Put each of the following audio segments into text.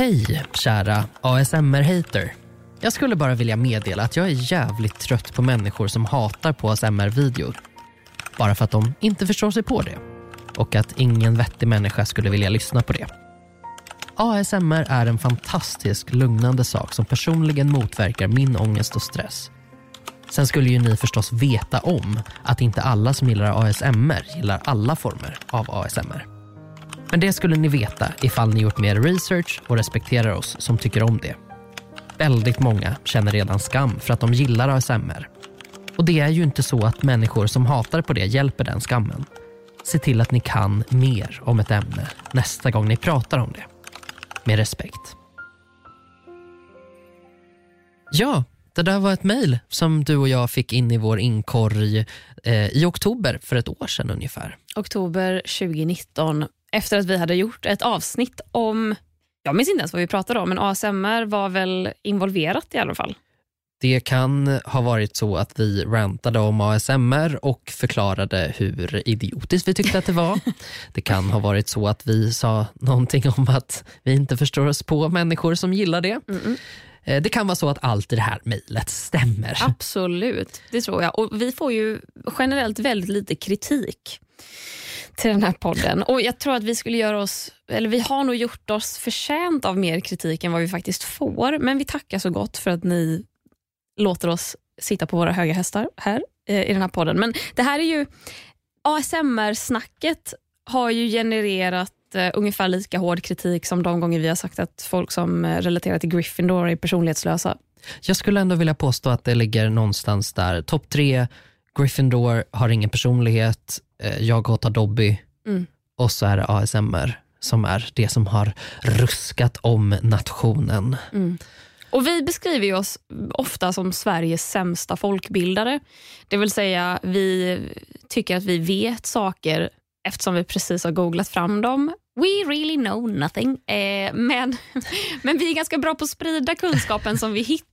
Hej, kära ASMR-hater. Jag skulle bara vilja meddela att jag är jävligt trött på människor som hatar på ASMR-videor. Bara för att de inte förstår sig på det. Och att ingen vettig människa skulle vilja lyssna på det. ASMR är en fantastisk lugnande sak som personligen motverkar min ångest och stress. Sen skulle ju ni förstås veta om att inte alla som gillar ASMR gillar alla former av ASMR. Men det skulle ni veta ifall ni gjort mer research och respekterar oss som tycker om det. Väldigt många känner redan skam för att de gillar ASMR. Och det är ju inte så att människor som hatar på det hjälper den skammen. Se till att ni kan mer om ett ämne nästa gång ni pratar om det. Med respekt. Ja, det där var ett mejl som du och jag fick in i vår inkorg eh, i oktober för ett år sedan ungefär. Oktober 2019 efter att vi hade gjort ett avsnitt om, jag minns inte ens vad vi pratade om, men ASMR var väl involverat i alla fall. Det kan ha varit så att vi rantade om ASMR och förklarade hur idiotiskt vi tyckte att det var. Det kan ha varit så att vi sa någonting om att vi inte förstår oss på människor som gillar det. Eh, Det kan vara så att allt i det här mejlet stämmer. Absolut, det tror jag. Och Vi får ju generellt väldigt lite kritik till den här podden. Och Jag tror att vi skulle göra oss, eller vi har nog gjort oss förtjänt av mer kritik än vad vi faktiskt får. Men vi tackar så gott för att ni låter oss sitta på våra höga hästar här eh, i den här podden. Men det här är ju, ASMR-snacket har ju genererat eh, ungefär lika hård kritik som de gånger vi har sagt att folk som eh, relaterar till Gryffindor är personlighetslösa. Jag skulle ändå vilja påstå att det ligger någonstans där. Topp tre, Gryffindor har ingen personlighet, jag hatar Dobby Mm. och så är det ASMR som är det som har ruskat om nationen. Och Vi beskriver ju oss ofta som Sveriges sämsta folkbildare. Det vill säga, vi tycker att vi vet saker eftersom vi precis har googlat fram dem. We really know nothing. Eh, men, men vi är ganska bra på att sprida kunskapen som vi hittar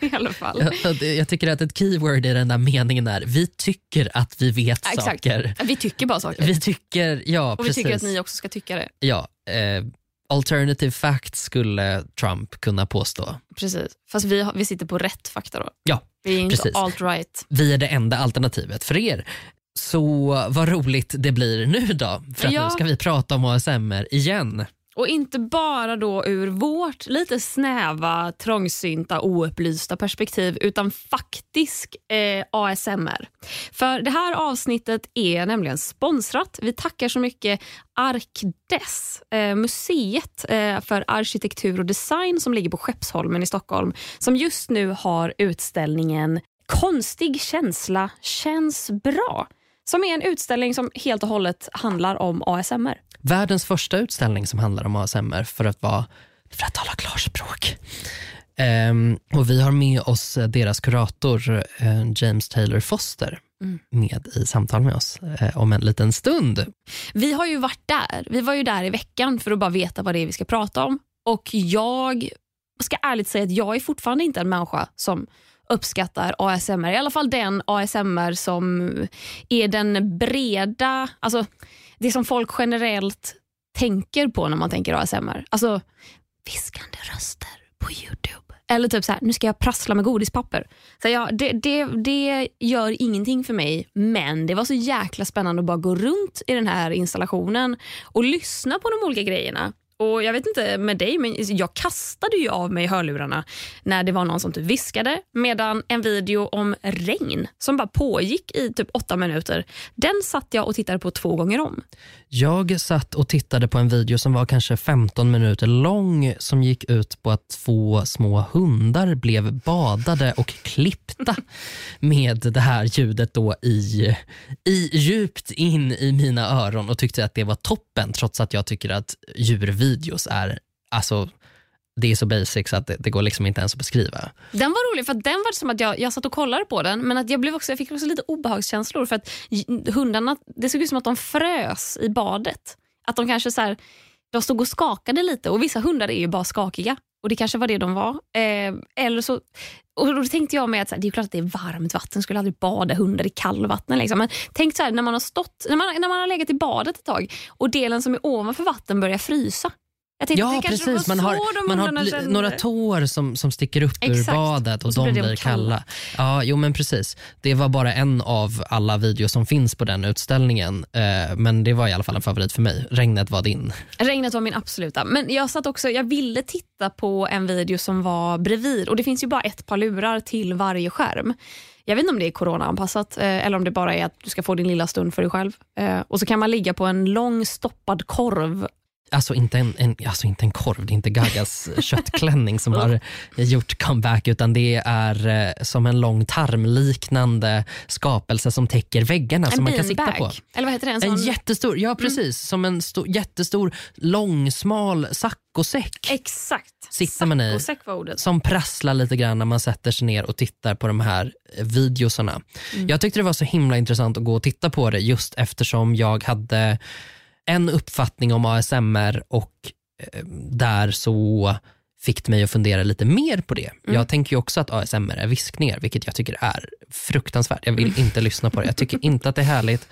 i alla fall. Jag, jag tycker att ett keyword i den där meningen är vi tycker att vi vet exakt. saker. Vi tycker bara saker. Vi tycker, ja och vi precis. tycker att ni också ska tycka det. Ja, eh, alternative facts skulle Trump kunna påstå. Precis. Fast vi, vi sitter på rätt fakta då. Ja, Vi är inte precis. alt-right. vi är det enda alternativet för er. Så vad roligt det blir nu då, för att Ja. nu ska vi prata om ASMR igen. Och inte bara då ur vårt lite snäva, trångsynta, oupplysta perspektiv utan faktisk eh, ASMR. För det här avsnittet är nämligen sponsrat. Vi tackar så mycket Arkdes, eh, museet eh, för arkitektur och design som ligger på Skeppsholmen i Stockholm som just nu har utställningen Konstig känsla känns bra. Som är en utställning som helt och hållet handlar om ASMR. Världens första utställning som handlar om ASMR för att vara för att tala klarspråk. Ehm, och vi har med oss deras kurator eh, James Taylor Foster Mm. med i samtal med oss eh, om en liten stund. Vi har ju varit där. Vi var ju där i veckan för att bara veta vad det är vi ska prata om. Och jag ska ärligt säga att jag är fortfarande inte en människa som uppskattar ASMR. I alla fall den ASMR som är den breda, alltså det som folk generellt tänker på när man tänker ASMR. Alltså viskande röster på Youtube. Eller typ så här, nu ska jag prassla med godispapper. Så ja, det, det, det gör ingenting för mig, men det var så jäkla spännande att bara gå runt i den här installationen och lyssna på de olika grejerna. Och Jag vet inte med dig, men jag kastade ju av mig hörlurarna när det var någon som typ viskade. Medan en video om regn som bara pågick i typ åtta minuter, den satt jag och tittade på två gånger om. Jag satt och tittade på en video som var kanske 15 minuter lång som gick ut på att två små hundar blev badade och klippta med det här ljudet då i, i djupt in i mina öron och tyckte att det var toppen trots att jag tycker att videos är alltså det är så basic så att det, det går liksom inte ens att beskriva. Den var rolig för att den var som att jag, jag satt och kollade på den men att jag, blev också, jag fick också lite obehagskänslor för att hundarna, det såg ut som att de frös i badet. Att de kanske så här, de stod och skakade lite och vissa hundar är ju bara skakiga och det kanske var det de var. Eh, eller så, och då tänkte jag med att så här, det är klart att det är varmt vatten, skulle aldrig bada hundar i kallvatten. Liksom. Men tänk så här, när man har stått, när man, när man har legat i badet ett tag och delen som är ovanför vatten börjar frysa. Jag tänkte, Ja, det kanske precis. Man har, man har några tår som, som sticker upp ur Exakt. badet och, Och de blir kalla. Ja, jo men precis. Det var bara en av alla videos som finns på den utställningen. Eh, men det var i alla fall en favorit för mig. Regnet var din. Regnet var min absoluta. Men jag satt också, jag ville titta på en video som var bredvid och det finns ju bara ett par lurar till varje skärm. Jag vet inte om det är coronaanpassat eh, eller om det bara är att du ska få din lilla stund för dig själv. Eh, och så kan man ligga på en lång stoppad korv. Alltså inte en, en, alltså inte en korv, det är inte Gagas köttklänning som har gjort comeback utan det är eh, som en lång tarmliknande skapelse som täcker väggarna som en man kan sitta beanbag. på. Eller vad heter det? En En sån... jättestor, ja precis, som en stor, jättestor långsmal saccosäck. Exakt. Sitter man i. Var ordet. som prasslar lite grann när man sätter sig ner och tittar på de här eh, videosarna. Jag tyckte det var så himla intressant att gå och titta på det just eftersom jag hade en uppfattning om ASMR och eh, där så fick det mig att fundera lite mer på det. Jag tänker ju också att ASMR är viskningar, vilket jag tycker är fruktansvärt. Jag vill inte lyssna på det. Jag tycker inte att det är härligt.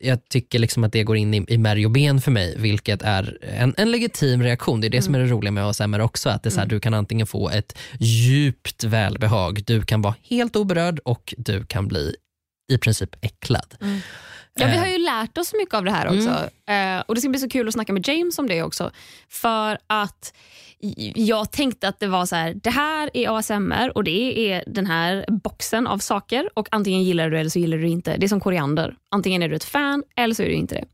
Jag tycker liksom att det går in i, i märg och ben för mig, vilket är en, en legitim reaktion. Det är det som är det roliga med ASMR också, att det är så här, du kan antingen få ett djupt välbehag, du kan vara helt oberörd och du kan bli i princip äcklad. Ja, vi Eh, har ju lärt oss mycket av det här också. Eh, och Det ska bli så kul att snacka med James om det också. För att jag tänkte att det var så här, det här är ASMR och det är den här boxen av saker och antingen gillar du det eller så gillar du det inte. Det är som koriander. Antingen är du ett fan eller så är du inte det.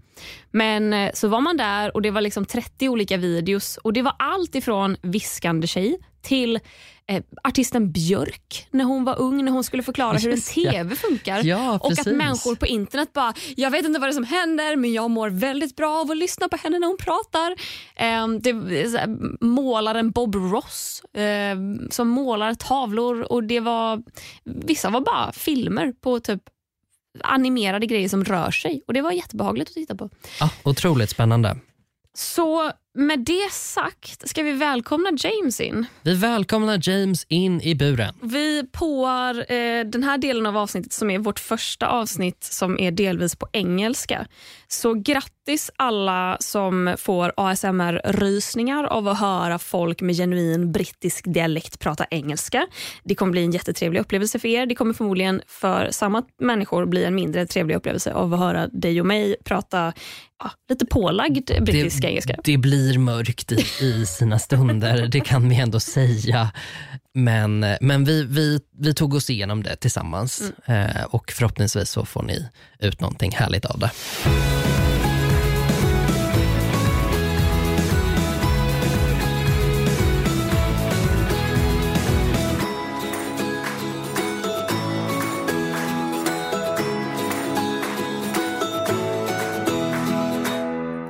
Men eh, så var man där och det var liksom 30 olika videos och det var allt ifrån viskande tjej till eh, artisten Björk när hon var ung, när hon skulle förklara hur en. TV funkar. Ja, och att människor på internet bara, jag vet inte vad det är som händer men jag mår väldigt bra av att lyssna på henne när hon pratar. Ehm, det här, Målaren Bob Ross ehm, som målar tavlor och det var, vissa var bara filmer på typ animerade grejer som rör sig och det var jättebehagligt att titta på. Ja, otroligt spännande. Så med det sagt ska vi välkomna James in. Vi välkomnar James in i buren. Vi påar eh, den här delen av avsnittet som är vårt första avsnitt som är delvis på engelska. Så grattis alla som får ASMR-rysningar av att höra folk med genuin brittisk dialekt prata engelska. Det kommer bli en jättetrevlig upplevelse för er. Det kommer förmodligen för samma människor bli en mindre trevlig upplevelse av att höra dig och mig prata ja, lite pålagd brittisk engelska. det blir mörkt i, i sina stunder, det kan vi ändå säga. Men, men vi, vi, vi tog oss igenom det tillsammans eh, och förhoppningsvis så får ni ut någonting härligt av det.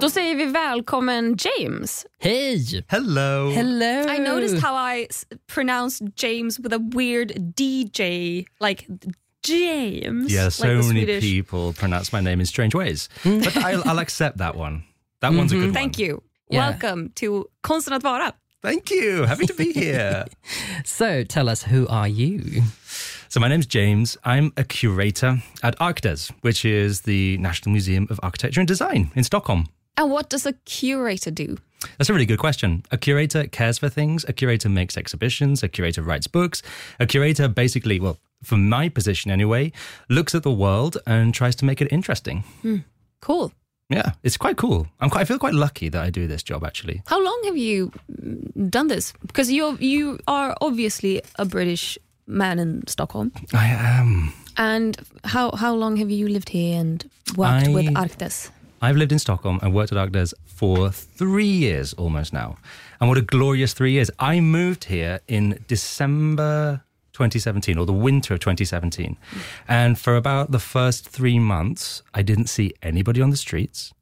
Då säger vi välkommen James. Hej! Hello. Hello! I noticed how I pronounced James with a weird DJ, like James. Yeah, so the many Swedish. people pronounce my name in strange ways, but I'll, I'll accept that one. That one's a mm-hmm. good one. Thank you. Yeah. Welcome to Konsten att vara. Thank you. Happy to be here. So tell us, who are you? so my name's James. I'm a curator at ArkDes, which is the National Museum of Architecture and Design in Stockholm. And what does a curator do? That's a really good question. A curator cares for things. A curator makes exhibitions. A curator writes books. A curator basically, well, from my position anyway, looks at the world and tries to make it interesting. Cool. Yeah, it's quite cool. I'm quite, I feel quite lucky that I do this job actually. How long have you mm, done this? Because you you are obviously a British man in Stockholm. I am. And how how long have you lived here and worked I- with ArkDes? I've lived in Stockholm and worked at ArkDes for three years almost now. And what a glorious three years. I moved here in December 2017 or the winter of 2017. And for about the first three months, I didn't see anybody on the streets.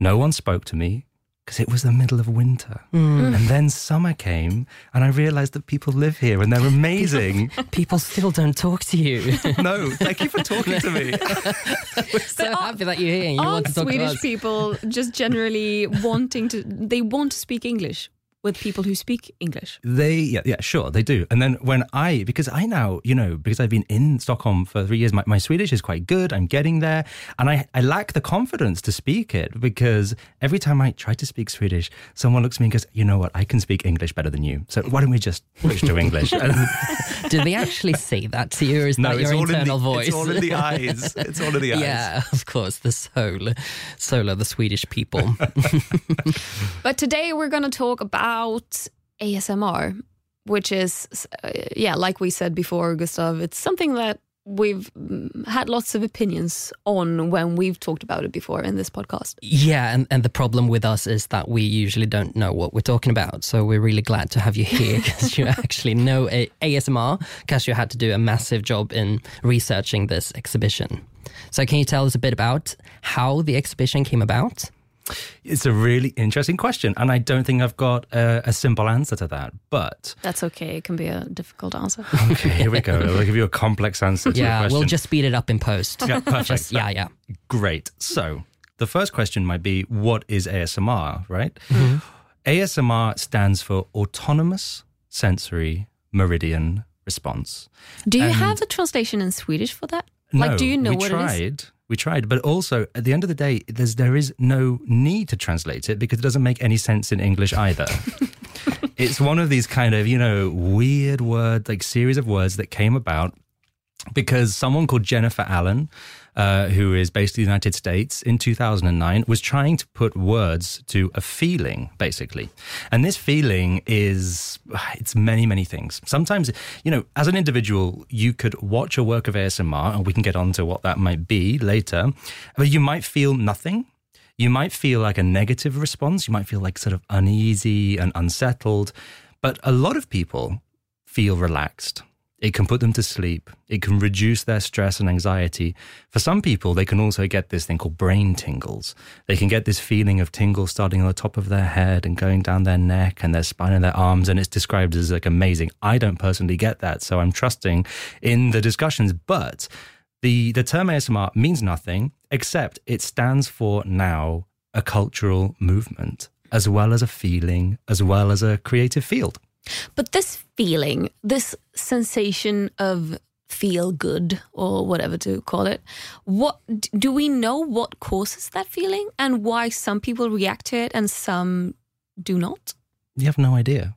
No one spoke to me because it was the middle of winter. Mm. And then summer came and I realized that people live here and they're amazing. People still don't talk to you. no, thank you for talking to me. We're so happy that you're here you want Aren't to talk to Swedish us. people just generally wanting to? They want to speak English. With people who speak English. They, yeah, yeah, sure, they do. And then when I, because I now, you know, because I've been in Stockholm for three years, my, my Swedish is quite good. I'm getting there. And I, I lack the confidence to speak it because every time I try to speak Swedish, someone looks at me and goes, you know what, I can speak English better than you. So why don't we just switch to English? Do they actually say that to you, or is that your internal in the, voice? It's all in the eyes. It's all in the eyes. yeah, of course, the soul, soul of the Swedish people. But today we're going to talk about ASMR, which is, uh, yeah, like we said before, Gustav, it's something that we've mm, had lots of opinions on when we've talked about it before in this podcast. yeah, and, and the problem with us is that we usually don't know what we're talking about. So we're really glad to have you here because you actually know a- ASMR, because you had to do a massive job in researching this exhibition. So can you tell us a bit about how the exhibition came about? It's a really interesting question. And I don't think I've got a, a simple answer to that. But That's okay. It can be a difficult answer. okay, here we go. I'll give you a complex answer to Yeah, question. we'll just speed it up in post. Yeah, perfect. Just- yeah, yeah. Great. So the first question might be what is ASMR, right? Mm-hmm. ASMR stands for Autonomous Sensory Meridian Response. Do you And- have a translation in Swedish for that? like, do you know we what tried. it is? We tried, but also at the end of the day, there's there is no need to translate it because it doesn't make any sense in English either. it's one of these kind of you know weird word like series of words that came about because someone called Jennifer Allen, uh, who is based in the United States in 2009, was trying to put words to a feeling, basically. And this feeling is, it's many, many things. Sometimes, you know, as an individual, you could watch a work of ASMR, and we can get on to what that might be later, but you might feel nothing. You might feel like a negative response. You might feel like sort of uneasy and unsettled. But a lot of people feel relaxed. It can put them to sleep. It can reduce their stress and anxiety. For some people, they can also get this thing called brain tingles. They can get this feeling of tingles starting on the top of their head and going down their neck and their spine and their arms. And it's described as like amazing. I don't personally get that. So I'm trusting in the discussions. But the, the term ASMR means nothing except it stands for now a cultural movement as well as a feeling, as well as a creative field. But this feeling, this sensation of feel good or whatever to call it, what do we know what causes that feeling and why some people react to it and some do not? You have no idea.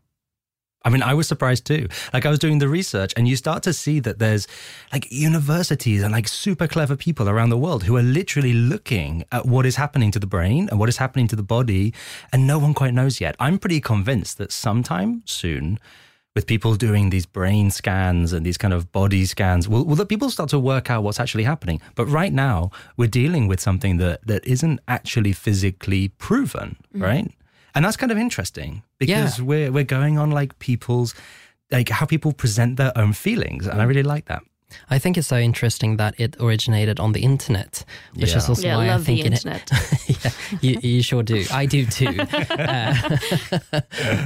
I mean, I was surprised too. Like, I was doing the research, and you start to see that there's like universities and like super clever people around the world who are literally looking at what is happening to the brain and what is happening to the body, and no one quite knows yet. I'm pretty convinced that sometime soon, with people doing these brain scans and these kind of body scans, will, will that people start to work out what's actually happening. But right now, we're dealing with something that, that isn't actually physically proven, mm. right? And that's kind of interesting because we're we're going on like people's like how people present their own feelings, and I mm. really like that. I think it's so interesting that it originated on the internet, which is also Yeah, why I love the think it, internet. yeah, you, you sure do. I do too. uh,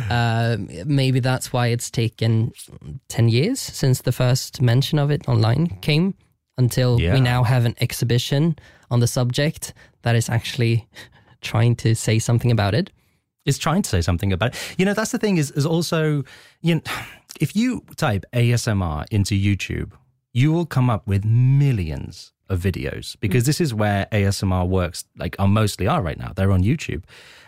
uh, maybe that's why it's taken 10 years since the first mention of it online came until Yeah. we now have an exhibition on the subject that is actually trying to say something about it. it. Is trying to say something about it. You know, that's the thing. Is is also you know, if you type ASMR into YouTube, you will come up with millions of videos because this is where ASMR works. Like, are mostly are right now. They're on YouTube.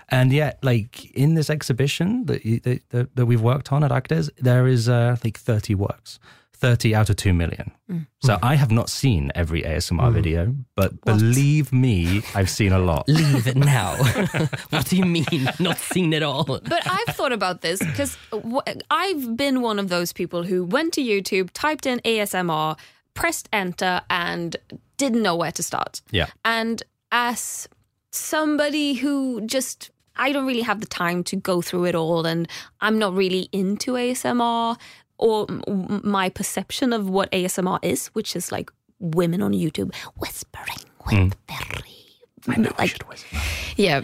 And yet, like in this exhibition that, that, that, we've worked on at ArkDes, there is uh, like 30 works, 30 out of 2 million. Mm. So I have not seen every ASMR mm. video, but believe me, I've seen a lot. Leave it now. what do you mean, not seen it all? But I've thought about this because I've been one of those people who went to YouTube, typed in ASMR, pressed enter, and didn't know where to start. Yeah. And as somebody who just, I don't really have the time to go through it all, and I'm not really into ASMR or my perception of what ASMR is, which is like women on YouTube whispering with hmm. very. like, yeah.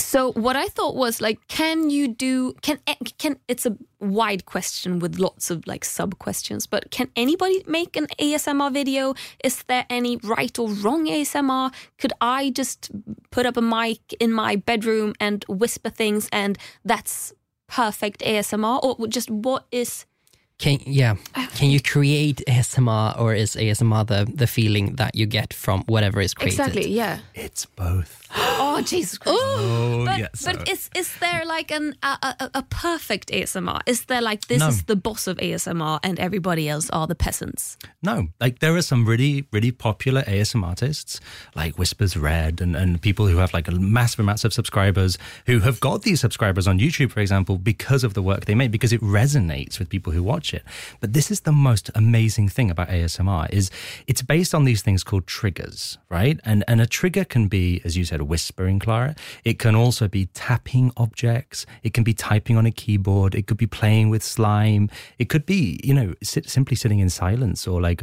So what I thought was like, can you do? Can eh, can? It's a wide question with lots of like sub questions, but can anybody make an ASMR video? Is there any right or wrong ASMR? Could I just put up a mic in my bedroom and whisper things, and that's perfect ASMR, or just what is Can yeah? Can you create ASMR, or is ASMR the the feeling that you get from whatever is created? exactly? Yeah. It's both. Oh Jesus Christ! Oh, oh but yeah, but so- is is there like an a, a, a perfect ASMR? Is there like this No. is the boss of ASMR and everybody else are the peasants? No, like there are some really, really popular ASMR artists like Whispers Red and, and people who have like a massive amounts of subscribers who have got these subscribers on YouTube, for example, because of the work they make, because it resonates with people who watch it. But this is the most amazing thing about ASMR is it's based on these things called triggers, right? And and a trigger can be, as you said, whispering, Clara. It can also be tapping objects. It can be typing on a keyboard. It could be playing with slime. It could be, you know, sit, simply sitting in silence or like,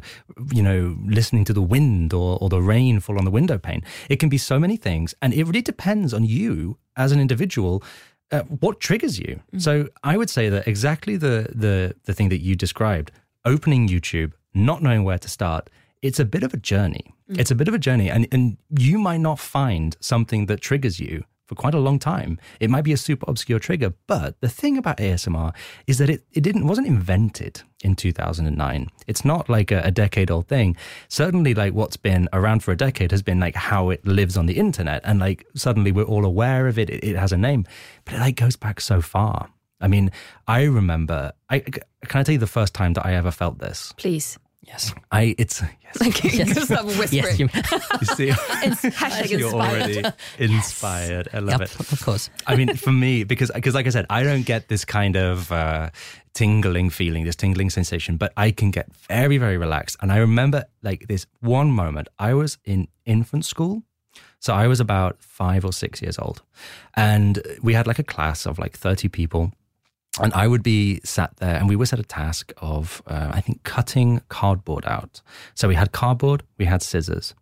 you know, listening to the wind or, or the rain fall on the window pane. It can be so many things. And it really depends on you as an individual. Uh, what triggers you? So I would say that exactly the the the thing that you described, opening YouTube, not knowing where to start, it's a bit of a journey. It's a bit of a journey, and and you might not find something that triggers you for quite a long time. It might be a super obscure trigger, but the thing about ASMR is that it, it didn't wasn't invented in 2009. It's not like a, a decade old thing. Certainly, like what's been around for a decade has been like how it lives on the internet, and like suddenly we're all aware of it. It, it has a name, but it like goes back so far. I mean, I remember. I can I tell you the first time that I ever felt this. Please. Yes. I it's yes. Like, Yes. just stop whispering. Yes. You, you see, It's hashtag you're inspired. already inspired. I love yep, it. of course. I mean, for me, because because like I said, I don't get this kind of uh, tingling feeling, this tingling sensation, but I can get very very relaxed. And I remember like this one moment. I was in infant school. So I was about five or six years old, and we had like a class of like thirty people, and I would be sat there, and we were set a task of uh, I think cutting cardboard out. So we had cardboard, we had scissors,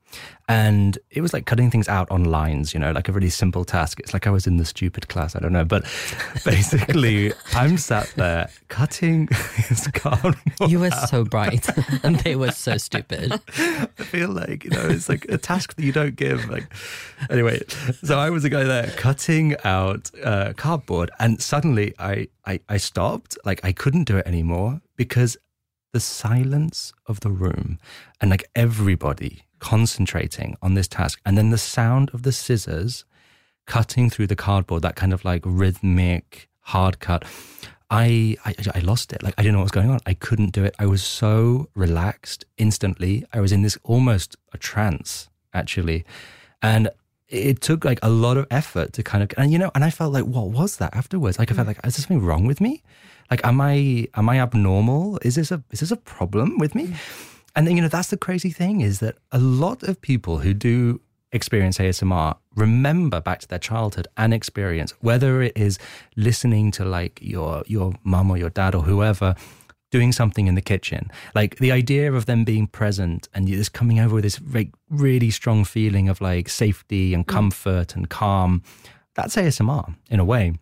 and it was like cutting things out on lines. You know, like a really simple task. It's like I was in the stupid class. I don't know, but basically, I'm sat there cutting this cardboard. You were so bright, and they were so stupid. I feel like you know it's like a task that you don't give. Like anyway, so I was the guy there cutting out uh, cardboard, and suddenly I, I I stopped. Like I couldn't do it anymore because the silence of the room and like everybody concentrating on this task, and then the sound of the scissors cutting through the cardboard, that kind of like rhythmic hard cut. I, I I lost it. Like I didn't know what was going on. I couldn't do it. I was so relaxed instantly. I was in this almost a trance actually, and it took like a lot of effort to kind of and you know and I felt like what was that afterwards? Like I felt hmm. like is there something wrong with me? Like am I am I abnormal? Is this a is this a problem with me? Hmm. And then you know that's the crazy thing is that a lot of people who do experience ASMR remember back to their childhood and experience, whether it is listening to like your your mum or your dad or whoever doing something in the kitchen. Like the idea of them being present and you just coming over with this like really strong feeling of like safety and mm. comfort and calm. That's ASMR in a way.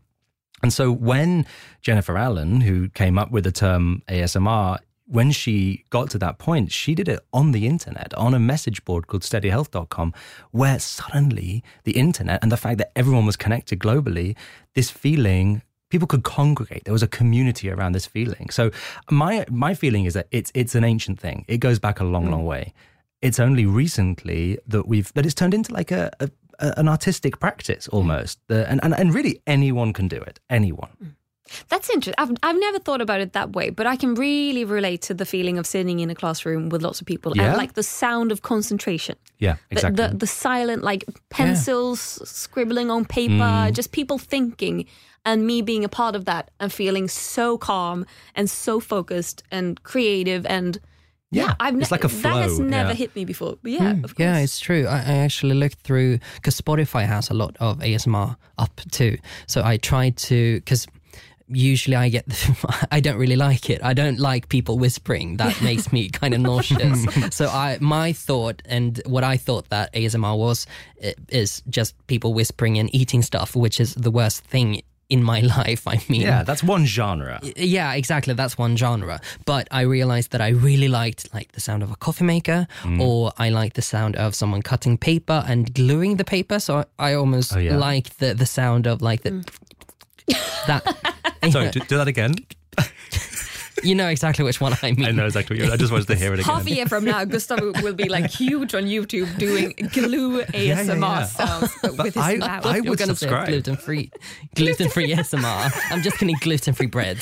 And so when Jennifer Allen, who came up with the term ASMR, when she got to that point, she did it on the internet, on a message board called steadyhealth.com, where suddenly the internet and the fact that everyone was connected globally, this feeling, people could congregate. There was a community around this feeling. So my my feeling is that it's it's an ancient thing. It goes back a long, hmm. long way. It's only recently that we've that it's turned into like a, a an artistic practice almost. The, and, and and really anyone can do it. Anyone. Hmm. That's interesting. I've, I've never thought about it that way, but I can really relate to the feeling of sitting in a classroom with lots of people Yeah? and like the sound of concentration. Yeah, The- exactly. The, the, silent, like pencils scribbling on paper, Mm. just people thinking, and me being a part of that and feeling so calm and so focused and creative. And yeah, Yeah, I've it's like a that has never yeah. hit me before. But yeah, of course. Yeah, it's true. I, I actually looked through because Spotify has a lot of ASMR up too. So I tried to because usually I get the, I don't really like it. I don't like people whispering. That makes me kind of nauseous. so I my thought and what I thought that ASMR was is just people whispering and eating stuff, which is the worst thing in my life. I mean, yeah, that's one genre. yeah, exactly. That's one genre. But I realized that I really liked like the sound of a coffee maker, Mm. or I like the sound of someone cutting paper and gluing the paper. So I, I almost Oh, yeah. like the the sound of like the That Sorry, do, do that again. you know exactly which one I mean. I know exactly what you I just wanted to hear it again. Half a year from now, Gustav will be like huge on YouTube doing glue ASMR yeah, yeah. sounds but with his I- mouth. I You're would gonna say subscribe. gluten free, gluten free ASMR. I'm just gonna eat gluten free bread.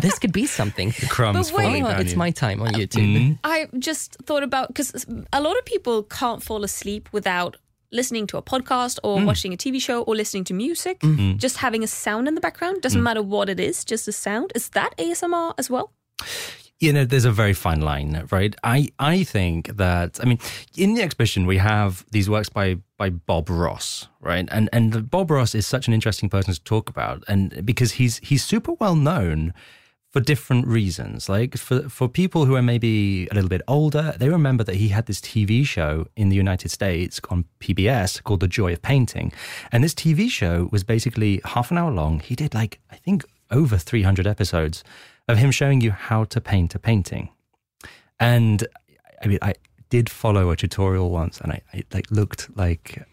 this could be something. Crumbs But wait. falling down it's you. my time on uh, YouTube. Mm. I just thought about because a lot of people can't fall asleep without listening to a podcast or Mm. watching a TV show or listening to music. Mm-hmm. Just having a sound in the background doesn't Mm. matter what it is, just a sound. Is that ASMR as well? you know there's a very fine line right i i think that i mean in the exhibition we have these works by by bob ross right and and bob ross is such an interesting person to talk about and because he's he's super well known for different reasons like for for people who are maybe a little bit older they remember that he had this tv show in the united states on pbs called the joy of painting and this tv show was basically half an hour long he did like i think over 300 episodes of him showing you how to paint a painting. And I mean, I did follow a tutorial once, and I, like looked like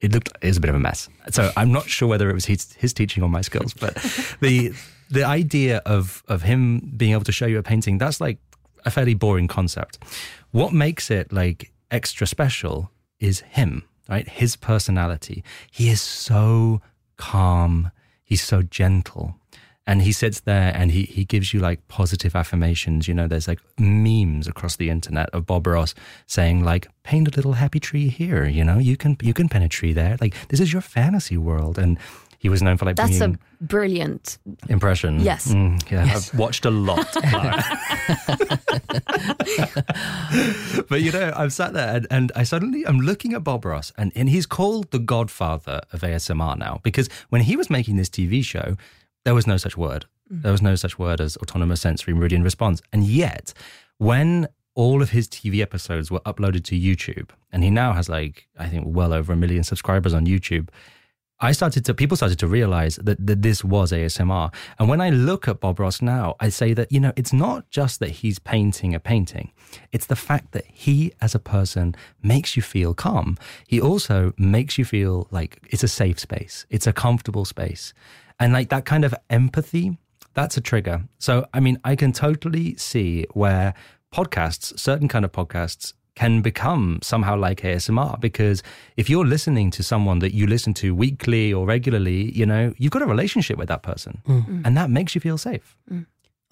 it looked it was a bit of a mess. So I'm not sure whether it was his, his teaching or my skills, but the the idea of of him being able to show you a painting that's like a fairly boring concept. What makes it like extra special is him, right? His personality. He is so calm. He's so gentle and he sits there and he, he gives you like positive affirmations you know there's like memes across the internet of bob ross saying like paint a little happy tree here you know you can you can paint a tree there like this is your fantasy world and he was known for like That's bringing a brilliant. impression Yes. Mm, yeah Yes. i've watched a lot but you know i'm sat there and, and i suddenly i'm looking at bob ross and, and he's called the godfather of asmr now because when he was making this tv show there was no such word. There was no such word as autonomous sensory meridian response. And yet, when all of his TV episodes were uploaded to YouTube, and he now has like, I think, well over a million subscribers on YouTube, I started to, people started to realize that, that this was ASMR. And when I look at Bob Ross now, I say that, you know, it's not just that he's painting a painting, it's the fact that he, as a person, makes you feel calm. He also makes you feel like it's a safe space, it's a comfortable space. And like that kind of empathy, that's a trigger. So, I mean, I can totally see where podcasts, certain kind of podcasts, can become somehow like ASMR because if you're listening to someone that you listen to weekly or regularly, you know, you've got a relationship with that person and that makes you feel safe.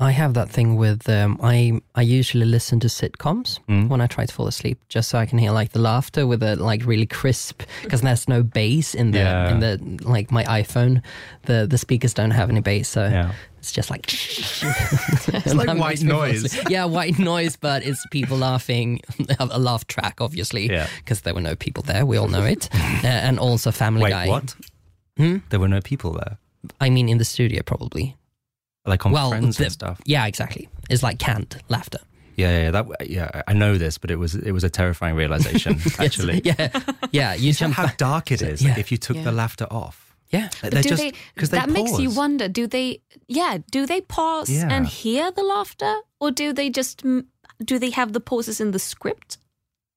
I have that thing with um, I I usually listen to sitcoms Mm. when I try to fall asleep, just so I can hear like the laughter with the like really crisp because there's no bass in the Yeah. in the like my iPhone. The the speakers don't have any bass, so Yeah. It's just like It's like white noise. yeah, white noise, but it's people laughing. a laugh track, obviously, Yeah. because there were no people there. We all know it, uh, and also Family Wait, Guy. what? Hmm? There were no people there. I mean, in the studio, probably. Like on well, friends the- and stuff. Yeah, exactly. It's like canned laughter. Yeah, yeah, that yeah, I know this, but it was it was a terrifying realization actually. yeah, yeah. You Just jump how back. dark it is like, Yeah. if you took Yeah. the laughter off. Yeah, But they're do just they, because they that makes you wonder do they yeah do they pause Yeah. and hear the laughter or do they just do they have the pauses in the script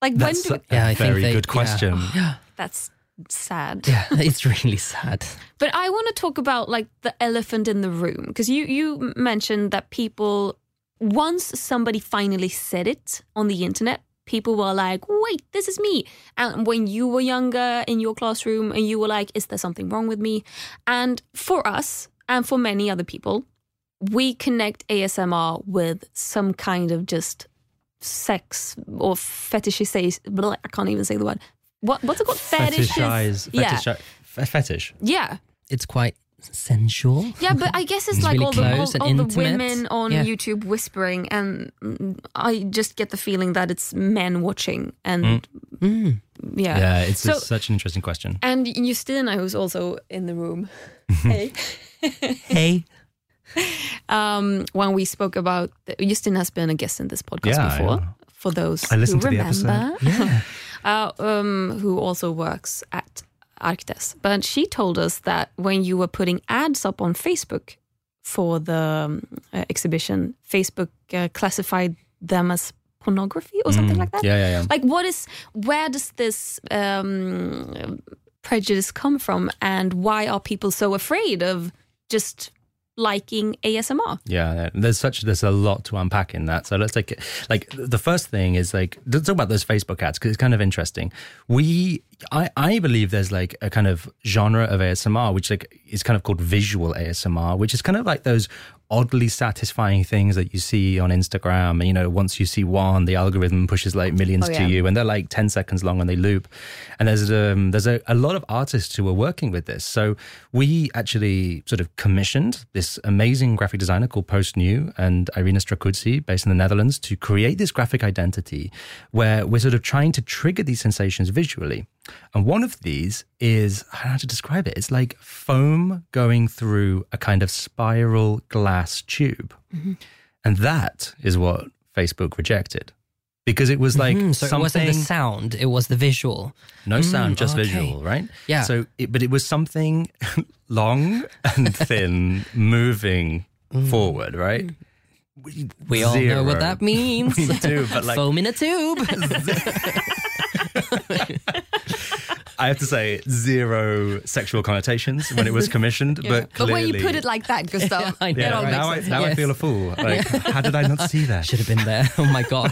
like That's when a, do Yeah, I think very they- good yeah. question. that's sad yeah. It's really sad. but i want to talk about like the elephant in the room because you you mentioned that people once somebody finally said it on the internet people were like wait this is me. And when you were younger in your classroom and you were like is there something wrong with me? And for us and for many other people we connect asmr with some kind of just sex or fetishize blah, i can't even say the word. What, what's it called? Fetishize, yeah. fetish. yeah. It's quite sensual. yeah, but I guess it's, It's like really all the, all, all the women on Yeah. YouTube whispering, and mm, I just get the feeling that it's men watching, and Mm. yeah. Yeah, it's, So- it's such an interesting question. And Justina, who's also in the room, hey, Hey. um, when we spoke about Justin has been a guest in this podcast Yeah, before. yeah. For those I listened who to the remember, episode. Yeah. uh, um, who also works at ArkDes. But she told us that when you were putting ads up on Facebook for the um, uh, exhibition, Facebook uh, classified them as pornography or something like that. Mm. Yeah, yeah, yeah. Like, what is? Where does this um, prejudice come from, and why are people so afraid of just liking ASMR? Yeah, there's such there's a lot to unpack in that. So let's take it. Like the first thing is like let's talk about those Facebook ads because it's kind of interesting. We I I believe there's like a kind of genre of ASMR which like is kind of called visual ASMR, which is kind of like those oddly satisfying things that you see on Instagram. And, you know, once you see one, the algorithm pushes like millions Oh, to yeah. you and they're like 10 seconds long and they loop. And there's, um, there's a, a lot of artists who are working with this. So we actually sort of commissioned this amazing graphic designer called Post New and Irina Strakudzi based in the Netherlands to create this graphic identity where we're sort of trying to trigger these sensations visually. And one of these is, I don't know how to describe it. It's like foam going through a kind of spiral glass tube. And that is what Facebook rejected because it was like Hmm, so it wasn't the sound, it was the visual. no sound, Mm, just okay. visual, right? Yeah. So, it, but it was something long and thin moving forward, right? We, Mm. We all know what that means. We do, but like Foam in a tube. I have to say, zero sexual connotations when it was commissioned, but But when you put it like that, Gustav, I know, yeah, all right? now, I, makes sense. now I feel a fool. Like, how did I not see that? Should have been there. Oh my god.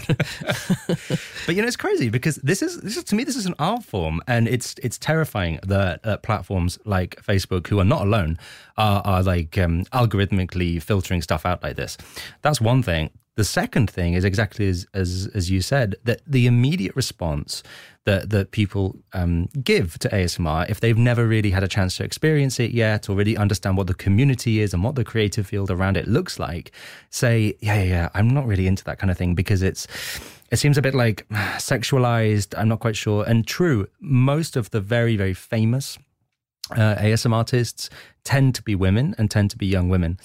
But you know, it's crazy because this is this is to me this is an art form, and it's it's terrifying that uh, platforms like Facebook, who are not alone, are, are like um, algorithmically filtering stuff out like this. That's one thing. The second thing is exactly as as, as you said that the immediate response that that people um, give to ASMR if they've never really had a chance to experience it yet or really understand what the community is and what the creative field around it looks like, say, yeah, yeah, yeah, I'm not really into that kind of thing because it's it seems a bit like sexualized. I'm not quite sure. And true, most of the very, very famous uh, artists tend to be women and tend to be young women.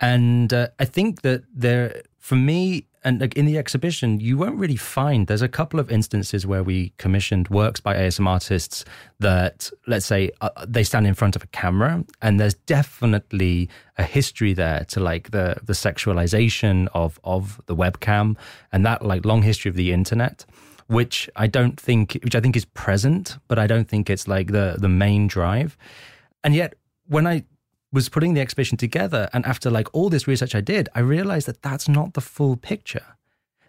And uh, I think that there, for me, and like in the exhibition, you won't really find. There's a couple of instances where we commissioned works by ASM artists that, let's say, uh, they stand in front of a camera, and there's definitely a history there to like the the sexualization of of the webcam and that like long history of the internet which I don't think, which I think is present, but I don't think it's like the the main drive. And yet, when I was putting the exhibition together, and after like all this research I did, I realized that that's not the full picture,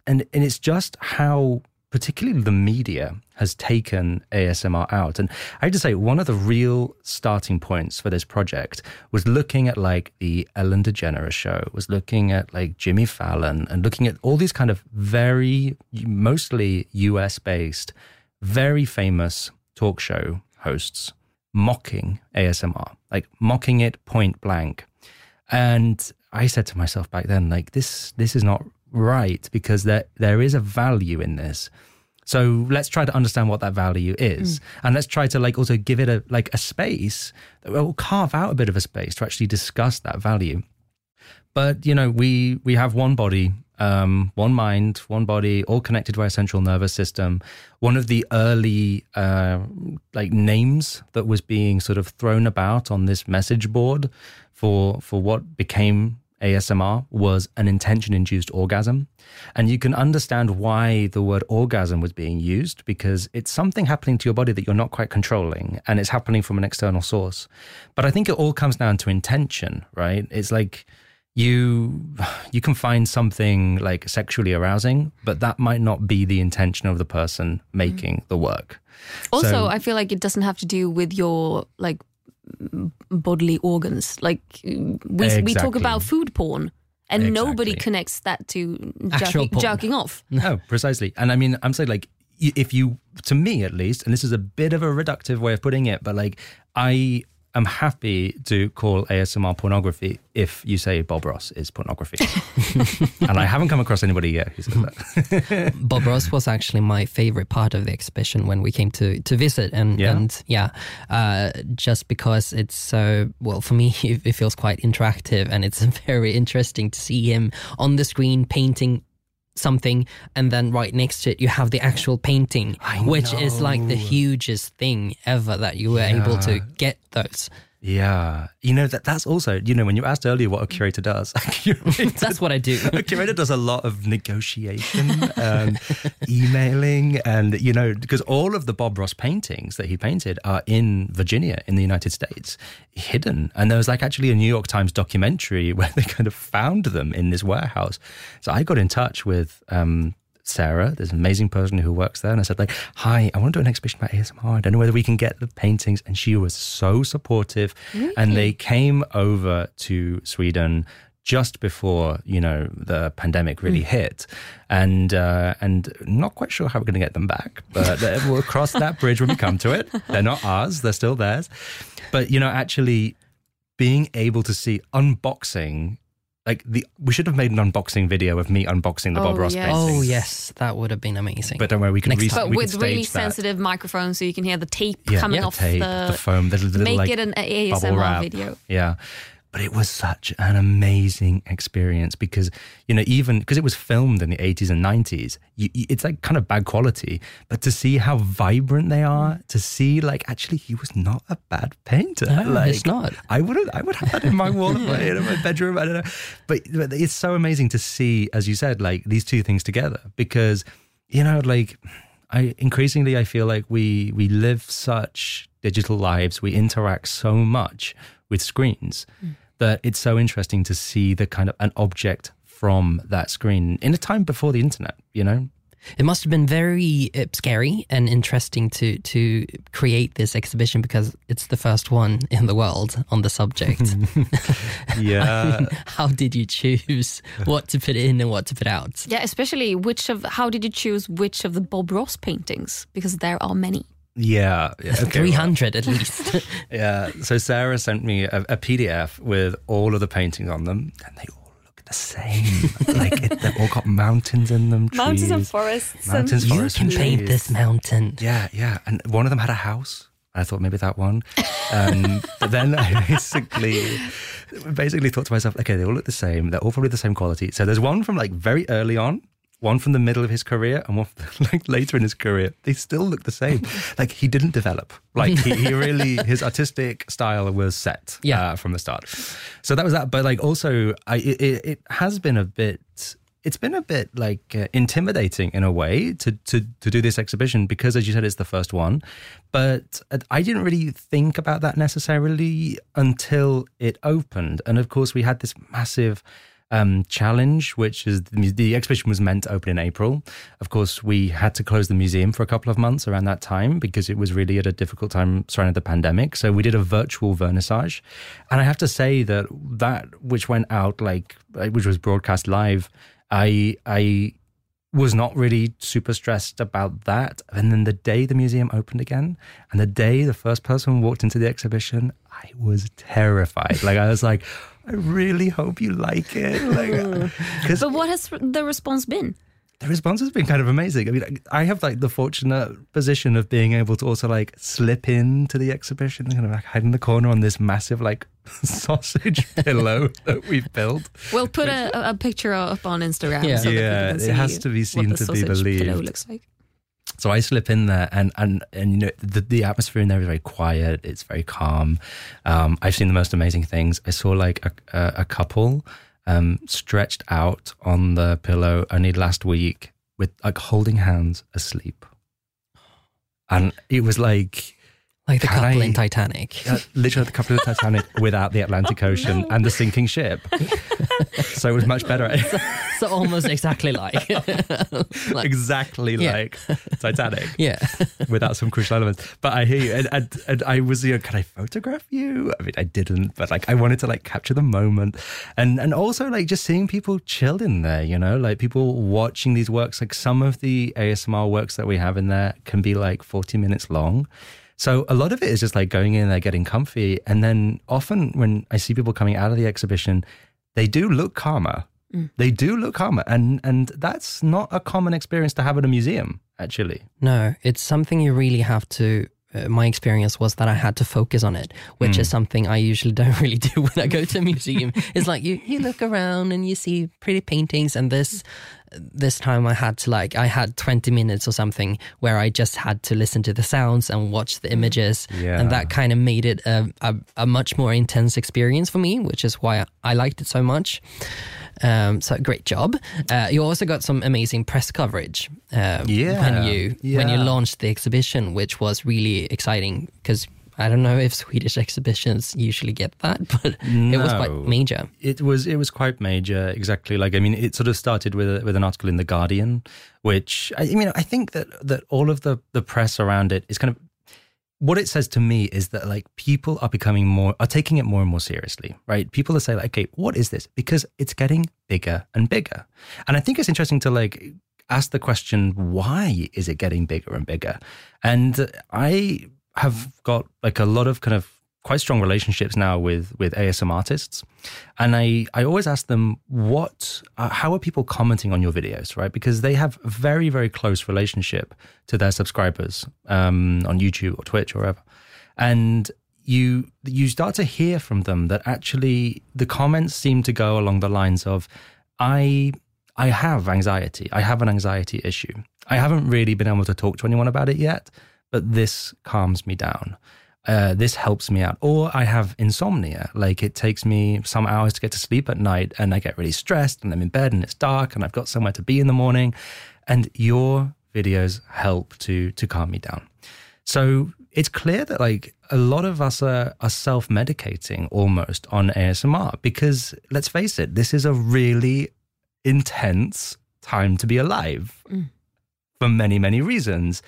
and and it's just how particularly the media has taken ASMR out. And I have to say, one of the real starting points for this project was looking at like the Ellen DeGeneres show, was looking at like Jimmy Fallon and looking at all these kind of very, mostly US based, very famous talk show hosts mocking ASMR, like mocking it point blank. And I said to myself back then, like, this, this is not right because there, there is a value in this. So let's try to understand what that value is, hmm. and let's try to like also give it a like a space. We'll carve out a bit of a space to actually discuss that value. But you know, we we have one body, um, one mind, one body, all connected to our central nervous system. One of the early uh, like names that was being sort of thrown about on this message board for for what became ASMR was an intention induced orgasm. And you can understand why the word orgasm was being used because it's something happening to your body that you're not quite controlling and it's happening from an external source. But I think it all comes down to intention, right? It's like you you can find something like sexually arousing, but that might not be the intention of the person making mm. the work. Also, So- I feel like it doesn't have to do with your like bodily organs. Like we we talk about food porn, and nobody connects that to jerking, jerking off. No, precisely. And I mean, I'm saying like, if you, to me at least, and this is a bit of a reductive way of putting it, but like, I am happy to call ASMR pornography if you say Bob Ross is pornography. and I haven't come across anybody yet who says that. Bob Ross was actually my favorite part of the exhibition when we came to to visit, and Yeah? and yeah, uh, just because it's so well for me, it, it feels quite interactive, and it's very interesting to see him on the screen painting something and then right next to it you have the actual painting I which is like the hugest thing ever that you were able to get those Yeah. You know, that that's also, you know, when you asked earlier what a curator does, a curator, That's what I do. a curator does a lot of negotiation and emailing and, you know, because all of the Bob Ross paintings that he painted are in Virginia in the United States, hidden. And there was like actually a New York Times documentary where they kind of found them in this warehouse. So I got in touch with, um, Sarah, this amazing person who works there. And I said, like, hi, I want to do an exhibition about ASMR. I don't know whether we can get the paintings. And she was so supportive. And they came over to Sweden just before, you know, the pandemic really hit. And uh, and not quite sure how we're going to get them back, but we'll cross that bridge when we come to it. They're not ours, they're still theirs. But, you know, actually being able to see unboxing like the we should have made an unboxing video of me unboxing the Bob Oh, Ross yes. paintings. Oh yes, that would have been amazing. But don't worry, we can Next re- But we with can really that. sensitive microphones so you can hear the tape Yeah, coming yeah, off tape, the, the foam, the little, make like, it an ASMR video. Yeah. But it was such an amazing experience because, you know, even because it was filmed in the 80s and 90s, you, it's like kind of bad quality. But to see how vibrant they are, mm. to see like actually he was not a bad painter. No, like, it's not. I would I would have that in my wall, in my, in my bedroom. I don't know, but, but it's so amazing to see, as you said, like these two things together because you know, like I increasingly I feel like we we live such digital lives, we interact so much with screens mm. That it's so interesting to see the kind of an object from that screen in a time before the internet. You know, It must have been very uh, scary and interesting to to create this exhibition because it's the first one in the world on the subject. yeah. How did you choose what to put in and what to put out? Yeah, especially which of how did you choose which of the Bob Ross paintings? Because there are many. Yeah, yeah. okay, Three well, at least. Yeah. So Sarah sent me a, a PDF with all of the paintings on them, and they all look the same. like it, they've all got mountains in them. trees. forests. Mountains, and forests, You can and paint trees. this mountain. Yeah, yeah. And one of them had a house. I thought maybe that one. Um, but then I basically, basically thought to myself, okay, they all look the same. They're all probably the same quality. So there's one from like very early on, one from the middle of his career, and one from, like later in his career. They still look the same. like he didn't develop. Like he, he really, his artistic style was set Yeah. uh, from the start. So that was that. But like also, I it, it, has been a bit it's been a bit like uh, intimidating in a way to, to to do this exhibition because as you said it's the first one but i didn't really think about that necessarily until it opened and of course we had this massive um, challenge, which is the, the exhibition was meant to open in April. Of course, we had to close the museum for a couple of months around that time because it was really at a difficult time surrounding the pandemic. So we did a virtual vernissage, and I have to say that that which went out like uh, which was broadcast live, I I was not really super stressed about that. And then the day the museum opened again, and the day the first person walked into the exhibition, I was terrified. like I was like, I really hope you like it. Like, hmm. But what has the response been? the response has been kind of amazing. I mean, I have like the fortunate position of being able to also like slip into the exhibition, and kind of like hide in the corner on this massive like sausage pillow that we've built. We'll put a, a picture up on Instagram. Yeah. so Yeah, people can it has to be seen what the to be sausage pillow believed. looks like. So I slip in there, and and and you know the the atmosphere in there is very quiet. It's very calm. Um, I've seen the most amazing things. I saw like a a, a couple um, stretched out on the pillow only last week with like holding hands asleep, and it was like. Like the Can couple I- in Titanic. Uh, literally the couple of the Titanic without the Atlantic Ocean and the sinking ship. so it was much better. so almost exactly like. like exactly Yeah. like Titanic. yeah. without some crucial elements. But I hear you, and, and, and I was, you know, can I photograph you? I mean, I didn't, but like I wanted to like capture the moment, and and also like just seeing people chilled in there, you know, like people watching these works. Like some of the ASMR works that we have in there can be like forty minutes long. So a lot of it is just like going in there, getting comfy, and then often when I see people coming out of the exhibition, they do look calmer. They do look calmer, and and that's not a common experience to have at a museum, actually. No, it's something you really have to uh, my experience was that I had to focus on it, which is something I usually don't really do when I go to a museum. it's like you you look around and you see pretty paintings, and this this time I had to like I had 20 minutes or something where I just had to listen to the sounds and watch the images. Yeah. and that kind of made it a, a, a much more intense experience for me which is why I liked it so much. Um, so great job. Uh, you also got some amazing press coverage uh, Yeah, when you when you launched the exhibition which was really exciting because I don't know if Swedish exhibitions usually get that but it was quite major It was it was quite major, exactly. Like I mean, it sort of started with a, with an article in the Guardian, which I I mean, I think that that all of the the press around it is kind of what it says to me is that like people are becoming more are taking it more and more seriously, right? People are saying like, okay, what is this? Because it's getting bigger and bigger, and I think it's interesting to like ask the question, why is it getting bigger and bigger? And I have got like a lot of kind of quite strong relationships now with with ASMRtists, and I I always ask them what uh, how are people commenting on your videos, right? Because they have a very very close relationship to their subscribers um, on YouTube or Twitch or wherever, and you you start to hear from them that actually the comments seem to go along the lines of I I have anxiety. I have an anxiety issue. I haven't really been able to talk to anyone about it yet, but this calms me down. Uh, this helps me out. Or I have insomnia. Like it takes me some hours to get to sleep at night and I get really stressed and I'm in bed and it's dark and I've got somewhere to be in the morning. And your videos help to to calm me down. So it's clear that like a lot of us are, are self medicating almost on ASMR because let's face it, this is a really intense time to be alive for many, many reasons.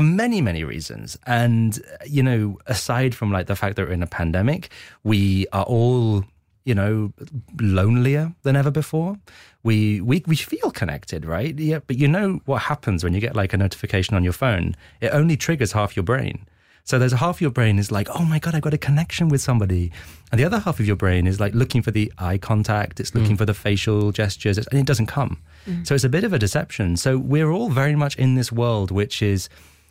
For many, many reasons. And, you know, aside from like the fact that we're in a pandemic, we are all, you know, lonelier than ever before. We, we, we feel connected, right? Yeah. But you know what happens when you get like a notification on your phone? It only triggers half your brain. So there's a half your brain is like, oh my God, I've got a connection with somebody. And the other half of your brain is like looking for the eye contact, it's looking mm. for the facial gestures, and it doesn't come. Mm. So it's a bit of a deception. So we're all very much in this world, which is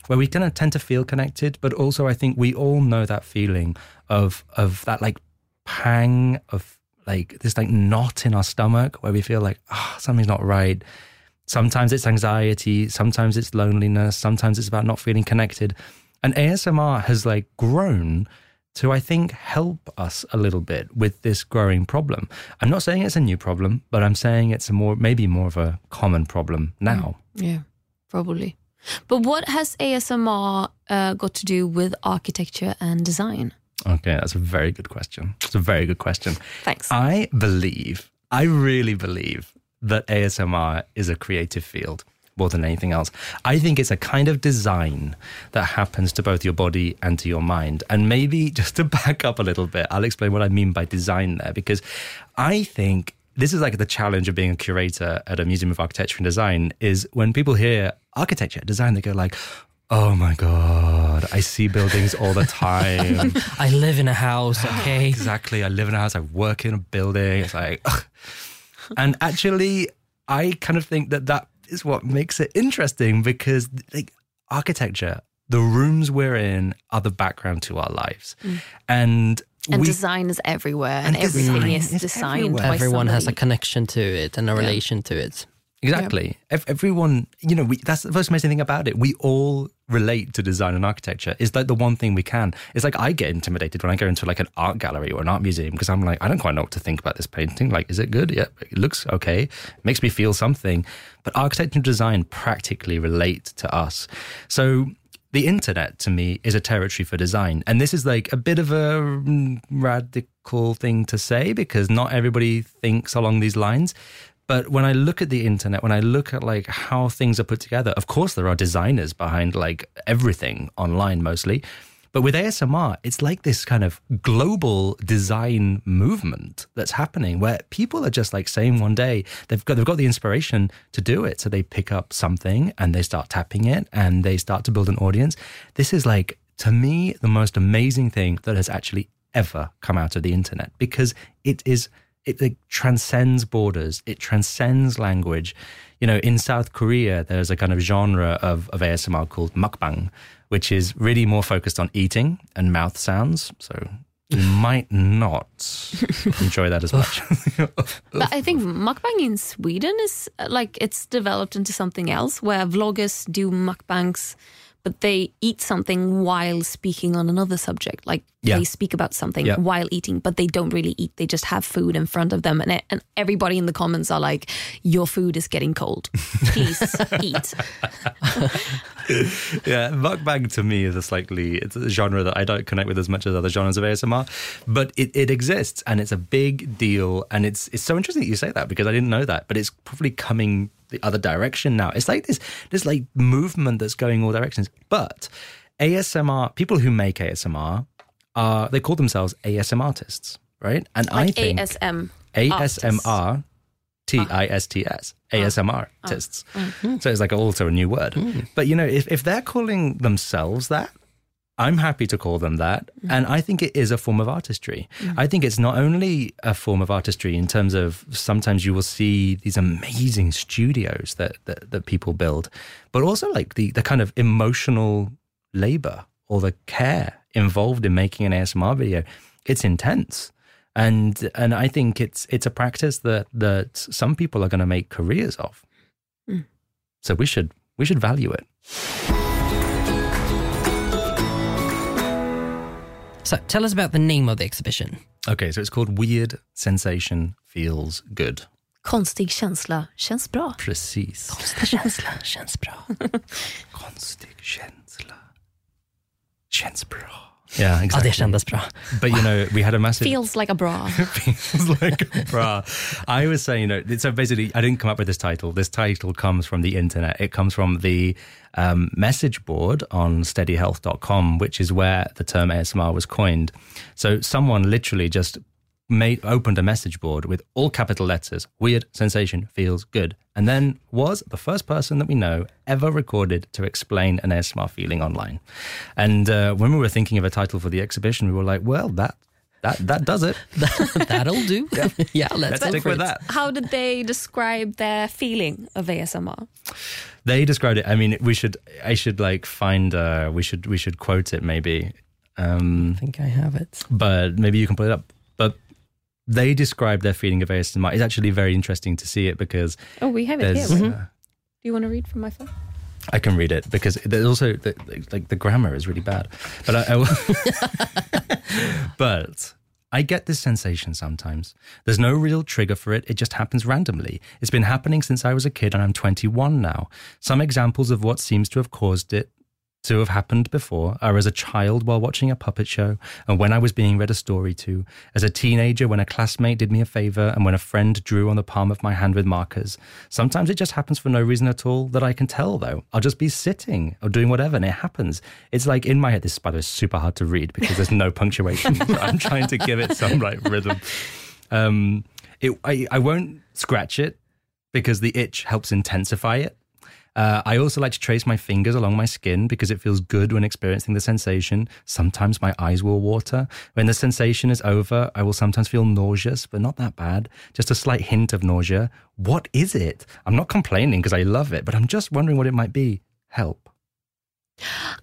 where we kind of tend to feel connected, but also I think we all know that feeling of of that like pang of like this like knot in our stomach where we feel like, ah, something's not right. Sometimes it's anxiety, sometimes it's loneliness, sometimes it's about not feeling connected. And ASMR has like grown to, I think, help us a little bit with this growing problem. I'm not saying it's a new problem, but I'm saying it's a more, maybe more of a common problem now. Yeah, probably. But what has ASMR uh, got to do with architecture and design? Okay, that's a very good question. It's a very good question. Thanks. I believe, I really believe that ASMR is a creative field more than anything else. I think it's a kind of design that happens to both your body and to your mind. And maybe just to back up a little bit, I'll explain what I mean by design there, because I think this is like the challenge of being a curator at a museum of architecture and design is when people hear architecture design they go like oh my god i see buildings all the time I live in a house okay exactly. I live in a house. I work in a building. It's like, ugh. and actually, I kind of think that that is what makes it interesting because, like, architecture, the rooms we're in are the background to our lives, mm. and and we. design is everywhere, and, And everything design is is designed everywhere. by everyone has a connection to it and a relation to it Exactly. Ev- Everyone, you know, we, that's the most amazing thing about it. We all relate to design and architecture. Is like the one thing we can. It's like I get intimidated when I go into like an art gallery or an art museum because I'm like, I don't quite know what to think about this painting. Like, is it good? Yeah, it looks okay. makes me feel something. But architecture and design practically relate to us. So the internet to me is a territory for design. And this is like a bit of a radical thing to say because not everybody thinks along these lines. But when I look at the internet, when I look at like how things are put together, of course there are designers behind like everything online mostly. But with ASMR, it's like this kind of global design movement that's happening where people are just like saying one day they've got they've got the inspiration to do it. So they pick up something and they start tapping it and they start to build an audience. This is like to me the most amazing thing that has actually ever come out of the internet because it is it like, transcends borders it transcends language you know in south korea there's a kind of genre of, of asmr called mukbang which is really more focused on eating and mouth sounds. So you might not enjoy that as much. But I think mukbang in Sweden is uh, like it's developed into something else where vloggers do mukbangs, but they eat something while speaking on another subject. Like Yeah. they speak about something Yeah. while eating, but they don't really eat. They just have food in front of them, and it, and everybody in the comments are like, "Your food is getting cold. Please eat." yeah, mukbang to me is a slightly it's a genre that I don't connect with as much as other genres of ASMR, but it, it exists and it's a big deal. And it's it's so interesting that you say that because I didn't know that, but it's probably coming the other direction now. It's like this this like movement that's going all directions. But ASMR people who make ASMR are they call themselves ASMRtists, right? And I Like think ASM. ASMR T I S T S ah. ah. ASMR artists. Mm-hmm. So it's like also a new word. Mm. But you know, if, if they're calling themselves that, I'm happy to call them that. And I think it is a form of artistry. I think it's not only a form of artistry in terms of sometimes you will see these amazing studios that, that, that people build, but also like the, the kind of emotional labor or the care involved in making an ASMR video. It's intense. And and I think it's it's a practice that that some people are going to make careers of. Hmm. So we should we should value it. So tell us about the name of the exhibition. Okay, so it's called Weird Sensation Feels Good. Konstig känsla känns bra. Precis. Konstig Känsla känns bra. Konstig känsla. Känns bra. Yeah, Ja, exactly. det kändes bra. But you know, we had a massive Feels like a bra. feels like a bra. I was saying, you know, so basically, I didn't come up with this title. This title comes from the internet. It comes from the um, message board on steadyhealth.com, which is where the term ASMR was coined. So someone literally just made opened a message board with all capital letters weird sensation feels good and then was the first person that we know ever recorded to explain an asmr feeling online and uh, when we were thinking of a title for the exhibition we were like well that that that does it That'll do. Yeah, let's, let's stick for with it. that How did they describe their feeling of ASMR? they described it i mean we should i should like find uh we should we should quote it maybe um I think I have it. but maybe you can put it up but they describe their feeling of asmr it's actually very interesting to see it because Oh, we have it here. uh, Do you want to read from my phone? I can read it because there's also the, like the grammar is really bad, but I, I will. but I get this sensation sometimes. There's no real trigger for it. It just happens randomly. It's been happening since I was a kid, and I'm 21 now. Some examples of what seems to have caused it to have happened before are as a child while watching a puppet show, and when I was being read a story to, as a teenager when a classmate did me a favor, and when a friend drew on the palm of my hand with markers. Sometimes it just happens for no reason at all that I can tell, though. I'll just be sitting or doing whatever, and it happens. It's like in my head, this spider is super hard to read because there's no punctuation. I'm trying to give it some like rhythm. Um, it, I, I won't scratch it because the itch helps intensify it. Uh, I also like to trace my fingers along my skin because it feels good when experiencing the sensation. Sometimes my eyes will water. When the sensation is over, I will sometimes feel nauseous, but not that bad. Just a slight hint of nausea. What is it? I'm not complaining because I love it, but I'm just wondering what it might be. Help.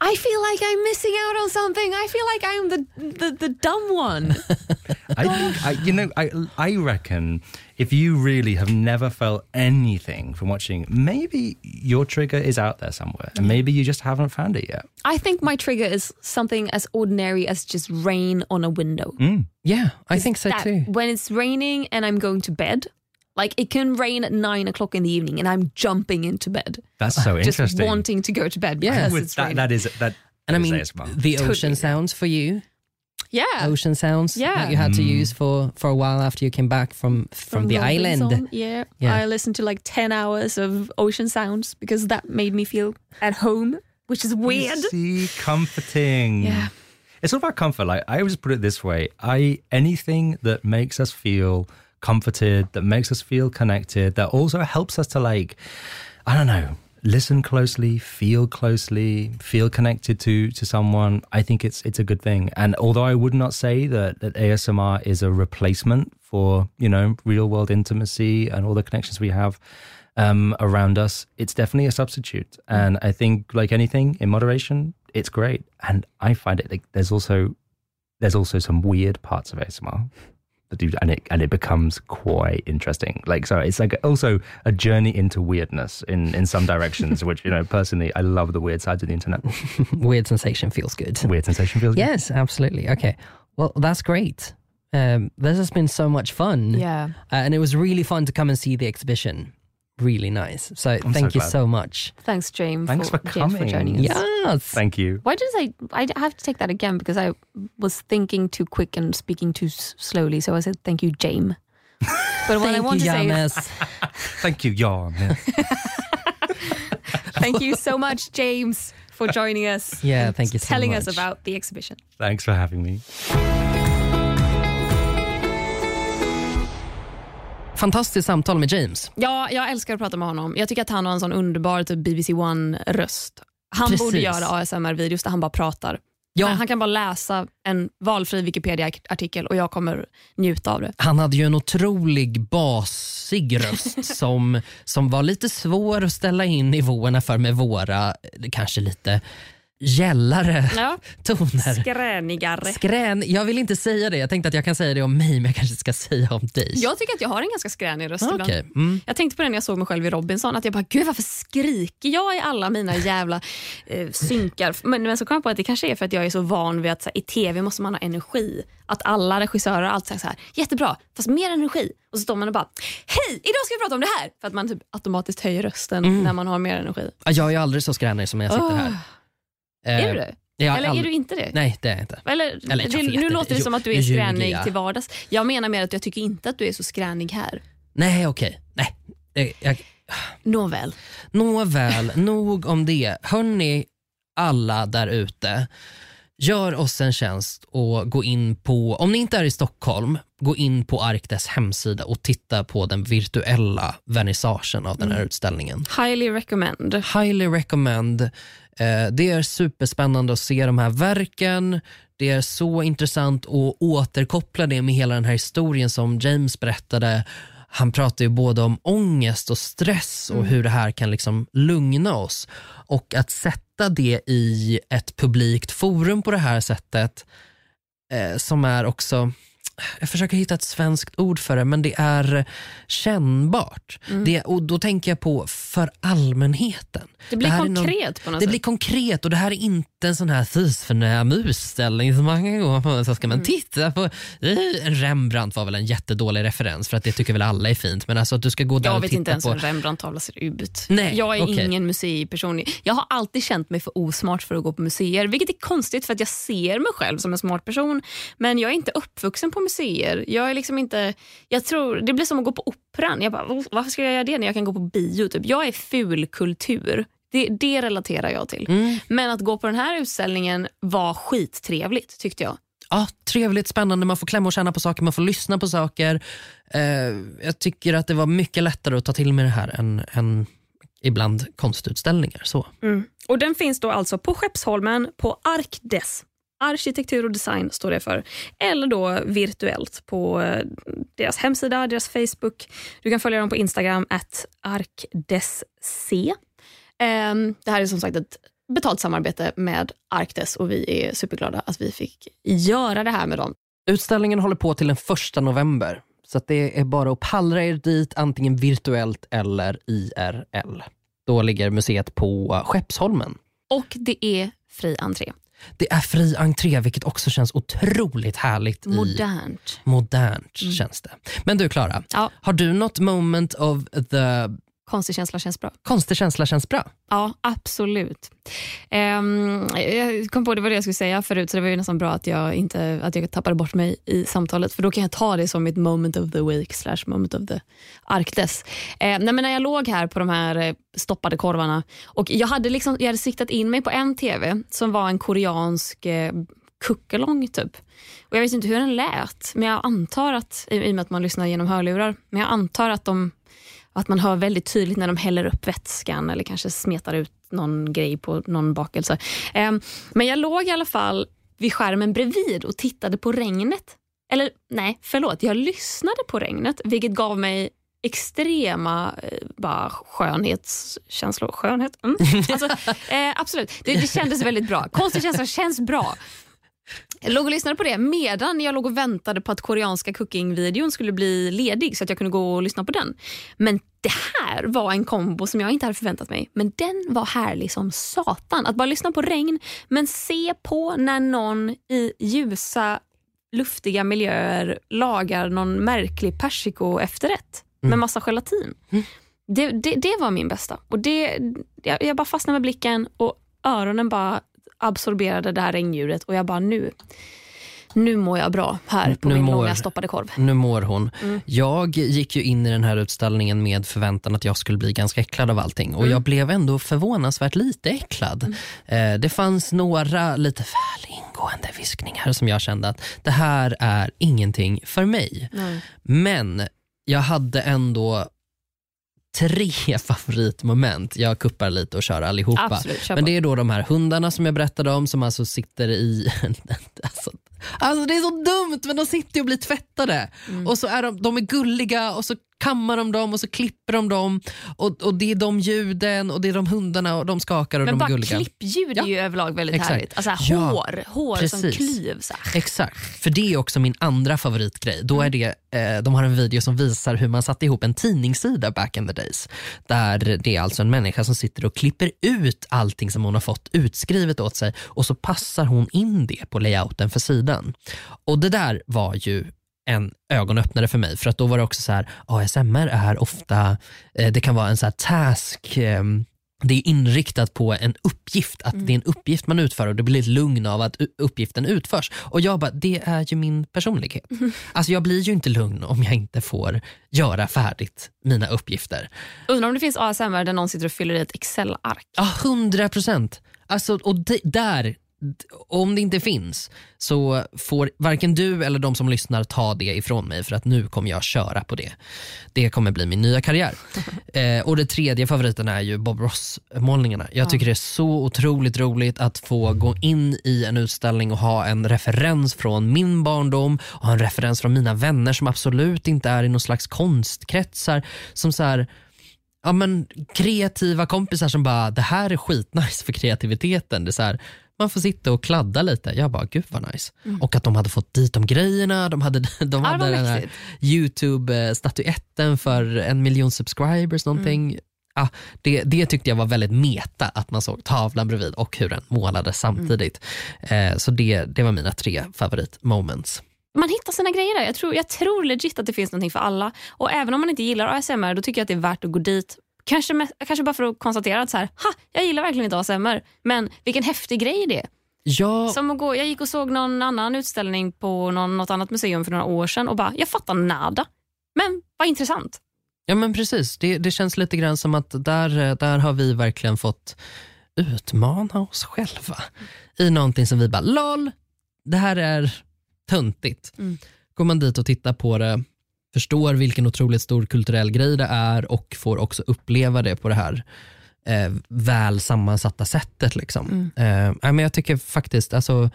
I feel like I'm missing out on something. I feel like I'm the the, the dumb one. I think, I, you know, I, I reckon if you really have never felt anything from watching, maybe your trigger is out there somewhere and maybe you just haven't found it yet. I think my trigger is something as ordinary as just rain on a window. Mm. Yeah, I think so too. When it's raining and I'm going to bed, like it can rain at nine o'clock in the evening and I'm jumping into bed, That's so just interesting. wanting to go to bed Yeah. because With it's that, raining. that is that. And I mean, ASMR. the Totally. ocean sounds for you, yeah. ocean sounds Yeah. that you had to mm. use for, for a while after you came back from, from, the island. Yeah. Yeah. I listened to like 10 hours of ocean sounds because that made me feel at home, which is weird. See, comforting. Yeah. It's all about comfort. Like I always put it this way: I anything that makes us feel comforted, that makes us feel connected, that also helps us to like, I don't know, listen closely, feel closely, feel connected to to someone. I think it's it's a good thing. And although I would not say that that ASMR is a replacement for you know real world intimacy and all the connections we have um, around us, it's definitely a substitute. And I think, like anything, in moderation, it's great, and I find it like there's also there's also some weird parts of ASMR and it and it becomes quite interesting. Like so, it's like also a journey into weirdness in in some directions. which you know, personally, I love the weird sides of the internet. Weird sensation feels good. Weird sensation feels good. Yes, absolutely. Okay. Well, that's great. Um, this has been so much fun. Yeah. Uh, and it was really fun to come and see the exhibition. Really nice. So thank you glad. so much. Thanks, James. Thanks for James, for coming. joining us. Yes. Thank you. Why did I? I have to take that again because I was thinking too quick and speaking too slowly. So I said thank you, James. But what I want you, to say is James. Thank you, Jan. Yes. thank you so much, James, for joining us. Yeah, thank you so much. telling us about the exhibition. Thanks for having me. Fantastiskt samtal med James. Ja, jag älskar att prata med honom. Jag tycker att han har en sån underbar typ BBC One-röst. Han Precis. borde göra ASMR-videos där han bara pratar. Ja. Han, kan bara läsa en valfri Wikipedia-artikel och jag kommer njuta av det. Han hade ju en otrolig basig röst som, som var lite svår att ställa in nivåerna för med våra eh, kanske lite gällare Ja. toner. Skränigare. Skrän, jag vill inte säga det. Jag tänkte att jag kan säga det om mig men jag kanske ska säga om dig. Jag tycker att jag har en ganska skränig röst ibland. Okej, mm. Jag tänkte på det när jag såg mig själv i Robinson, att jag bara, gud varför skriker jag i alla mina jävla eh, synkar? Men, men så kom jag på att det kanske är för att jag är så van vid att här, i tv måste man ha energi. Att alla regissörer alltid säger så här, jättebra, fast mer energi. Och så står man och bara, hej, idag ska vi prata om det här. För att man typ automatiskt höjer rösten när man har mer energi. Jag är aldrig så skränig som jag sitter Åh. här. Är Eh, du det? jag Eller är du inte det? Nej, det är jag inte. Eller, Eller, jag det, nu låter det som att du är skränig till vardags. Jag menar mer att jag tycker inte att du är så skränig här. Nej, okej. Nej. Eh, Jag, Nåväl. Nåväl, nog om det. Hörni, alla där ute. Gör oss en tjänst och gå in på, om ni inte är i Stockholm, gå in på Arkdes hemsida och titta på den virtuella vernissagen av den här utställningen. Highly recommend. Highly recommend. Eh, det är superspännande att se de här verken. Det är så intressant att återkoppla det med hela den här historien som James berättade. Han pratar ju både om ångest och stress och hur det här kan liksom lugna oss. Och att sätta det i ett publikt forum på det här sättet eh, som är också jag försöker hitta ett svenskt ord för det, men det är kännbart. Det, och Då tänker jag på för allmänheten. Det blir här är någon- konkret på något det sätt. blir konkret och det här är inte en sån här fysförnäm utställning som man kan gå på. Så ska Mm. man titta på. Rembrandt var väl en jättedålig referens för att det tycker väl alla är fint. Men alltså att du ska gå där Jag vet inte ens på. hur en Rembrandt-tavla ser ut. Nej, jag är okej. ingen museiperson. Jag har alltid känt mig för osmart för att gå på museer, vilket är konstigt för att jag ser mig själv som en smart person. Men jag är inte uppvuxen på museer. Jag är liksom inte, jag tror, det blir som att gå på operan. Jag bara, varför ska jag göra det när jag kan gå på bio? Typ. Jag är fulkultur. Det, det relaterar jag till. Mm. Men att gå på den här utställningen var skittrevligt tyckte jag. Ja, trevligt, spännande, man får klämma och känna på saker, man får lyssna på saker. Eh, jag tycker att det var mycket lättare att ta till mig det här än, än ibland konstutställningar. Så. Och Den finns då alltså på Skeppsholmen på Arkdes. Arkitektur och design står det för. Eller då virtuellt på eh, deras hemsida, deras Facebook. Du kan följa dem på Instagram, at arkdesc. Ehm, Det här är som sagt ett betalt samarbete med Arkdes och vi är superglada att vi fick göra det här med dem. Utställningen håller på till den första november. Så det är bara att pallra er dit antingen virtuellt eller IRL. Då ligger museet på Skeppsholmen. Och det är fri entré. Det är fri entré vilket också känns otroligt härligt. I Modernt. modernt känns det. Men du Klara, Ja, har du något moment of the konstig känsla känns bra. konstig känsla känns bra? Ja, absolut. Ehm, jag kom på det var det jag skulle säga förut, så det var ju nästan bra att jag, inte, att jag tappade bort mig i samtalet, för då kan jag ta det som mitt moment of the week slash moment of the Arktis. Nej, men när jag låg här på de här eh, stoppade korvarna och jag hade, liksom, jag hade siktat in mig på en tv som var en koreansk eh, kuckelång typ. Och Jag vet inte hur den lät, men jag antar att, i, i och med att man lyssnar genom hörlurar, men jag antar att de att man hör väldigt tydligt när de häller upp vätskan eller kanske smetar ut någon grej på någon bakelse. Ehm, men jag låg i alla fall vid skärmen bredvid och tittade på regnet. Eller nej, förlåt. Jag lyssnade på regnet vilket gav mig extrema eh, bara skönhetskänslor. Skönhet? Mm. Alltså, eh, absolut, det, det kändes väldigt bra. Konstig känsla känns bra. Jag låg och lyssnade på det medan jag låg och väntade på att koreanska cooking-videon skulle bli ledig så att jag kunde gå och lyssna på den. Men det här var en kombo som jag inte hade förväntat mig. Men den var härlig som satan. Att bara lyssna på regn men se på när någon i ljusa luftiga miljöer lagar någon märklig persiko efterrätt med Mm. massa gelatin. Det, det, det var min bästa. Och det, jag, jag bara fastnade med blicken och öronen bara absorberade det här regndjuret och jag bara nu, nu mår jag bra här på Nu min mår- långa stoppade korv. Nu mår hon. Mm. Jag gick ju in i den här utställningen med förväntan att jag skulle bli ganska äcklad av allting och Mm. jag blev ändå förvånansvärt lite äcklad. Eh, det fanns några lite väl ingående viskningar som jag kände att det här är ingenting för mig. Men jag hade ändå tre favoritmoment. Jag kuppar lite och kör allihopa. Absolut, kör Men det är då de här hundarna som jag berättade om som alltså sitter i... alltså, alltså det är så dumt men de sitter ju och blir tvättade. Mm. Och så är de, de är gulliga och så kammar de dem och så klipper de dem. Och, och det är de ljuden och det är de hundarna och de skakar och Men de är bara gulliga. klippljud är Ja. ju överlag väldigt Exakt. härligt. Alltså här, Ja, hår, hår som klyvs. Exakt, för det är också min andra favoritgrej. Då är det, eh, de har en video som visar hur man satte ihop en tidningssida back in the days. Där det är alltså en människa som sitter och klipper ut allting som hon har fått utskrivet åt sig och så passar hon in det på layouten för sidan. Och det där var ju en ögonöppnare för mig för att då var det också så här ASMR är ofta, eh, det kan vara en så här task ehm, det är inriktat på en uppgift, att det är en uppgift man utför och det blir ett lugn av att uppgiften utförs. Och jag bara, det är ju min personlighet. Alltså jag blir ju inte lugn om jag inte får göra färdigt mina uppgifter. Undrar om det finns ASMR där någon sitter och fyller i ett Excel-ark. Ja, hundra procent. Alltså, och där, om det inte finns så får varken du eller de som lyssnar ta det ifrån mig för att nu kommer jag köra på det. Det kommer bli min nya karriär. eh, och det tredje favoriten är ju Bob Ross-målningarna. Jag tycker det är så otroligt roligt att få gå in i en utställning och ha en referens från min barndom och en referens från mina vänner som absolut inte är i någon slags konstkretsar. Som så här, ja, men, kreativa kompisar som bara, det här är skitnice för kreativiteten. Det är så här, man får sitta och kladda lite. Jag bara, gud vad nice. Och att de hade fått dit de grejerna. De hade, de Ja, hade den här. YouTube-statyetten för en miljon subscribers någonting. Ja, det, det tyckte jag var väldigt meta, att man såg tavlan bredvid och hur den målades samtidigt. Eh, så det, det var mina tre favoritmoments. Man hittar sina grejer där. Jag tror, jag tror legit att det finns någonting för alla. Och även om man inte gillar ASMR då tycker jag att det är värt att gå dit. Kanske, med, kanske bara för att konstatera att så här, ha, jag gillar verkligen inte ASMR. Men vilken häftig grej det är. Ja, Som att gå, jag gick och såg någon annan utställning på någon, något annat museum för några år sedan och bara, jag fattar nada. Men vad intressant. Ja men precis, det, det känns lite grann som att där, där har vi verkligen fått utmana oss själva i någonting som vi bara, LOL, det här är töntigt. Mm. Går man dit och tittar på det, förstår vilken otroligt stor kulturell grej det är och får också uppleva det på det här eh, väl sammansatta sättet. Liksom. Eh, nej, men jag tycker faktiskt, alltså,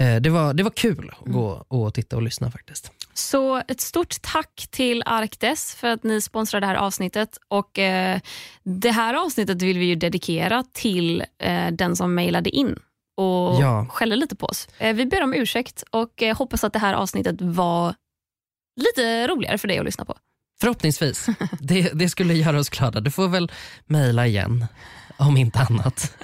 eh, det, var, det var kul att gå och titta och lyssna faktiskt. Så ett stort tack till Arkdes för att ni sponsrar det här avsnittet. Och eh, Det här avsnittet vill vi ju dedikera till eh, den som mejlade in och Ja. skällde lite på oss. Eh, vi ber om ursäkt och eh, hoppas att det här avsnittet var lite roligare för dig att lyssna på. Förhoppningsvis. Det, det skulle göra oss glada. Du får väl mejla igen, om inte annat.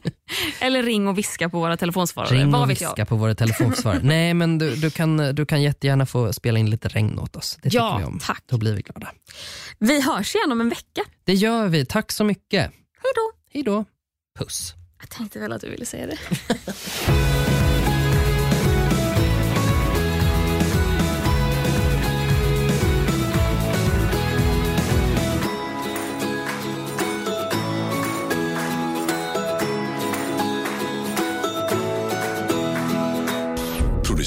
Eller ring och viska på våra telefonsvarare. Ring Vad och jag? viska på våra telefonsvarare. Nej, men du, du, kan, du kan jättegärna få spela in lite regn åt oss. Det Ja, vi om. tack. Då blir vi glada. Vi hörs igen om en vecka. Det gör vi. Tack så mycket. Hej då. Hej då. Puss. Jag tänkte väl att du ville säga det.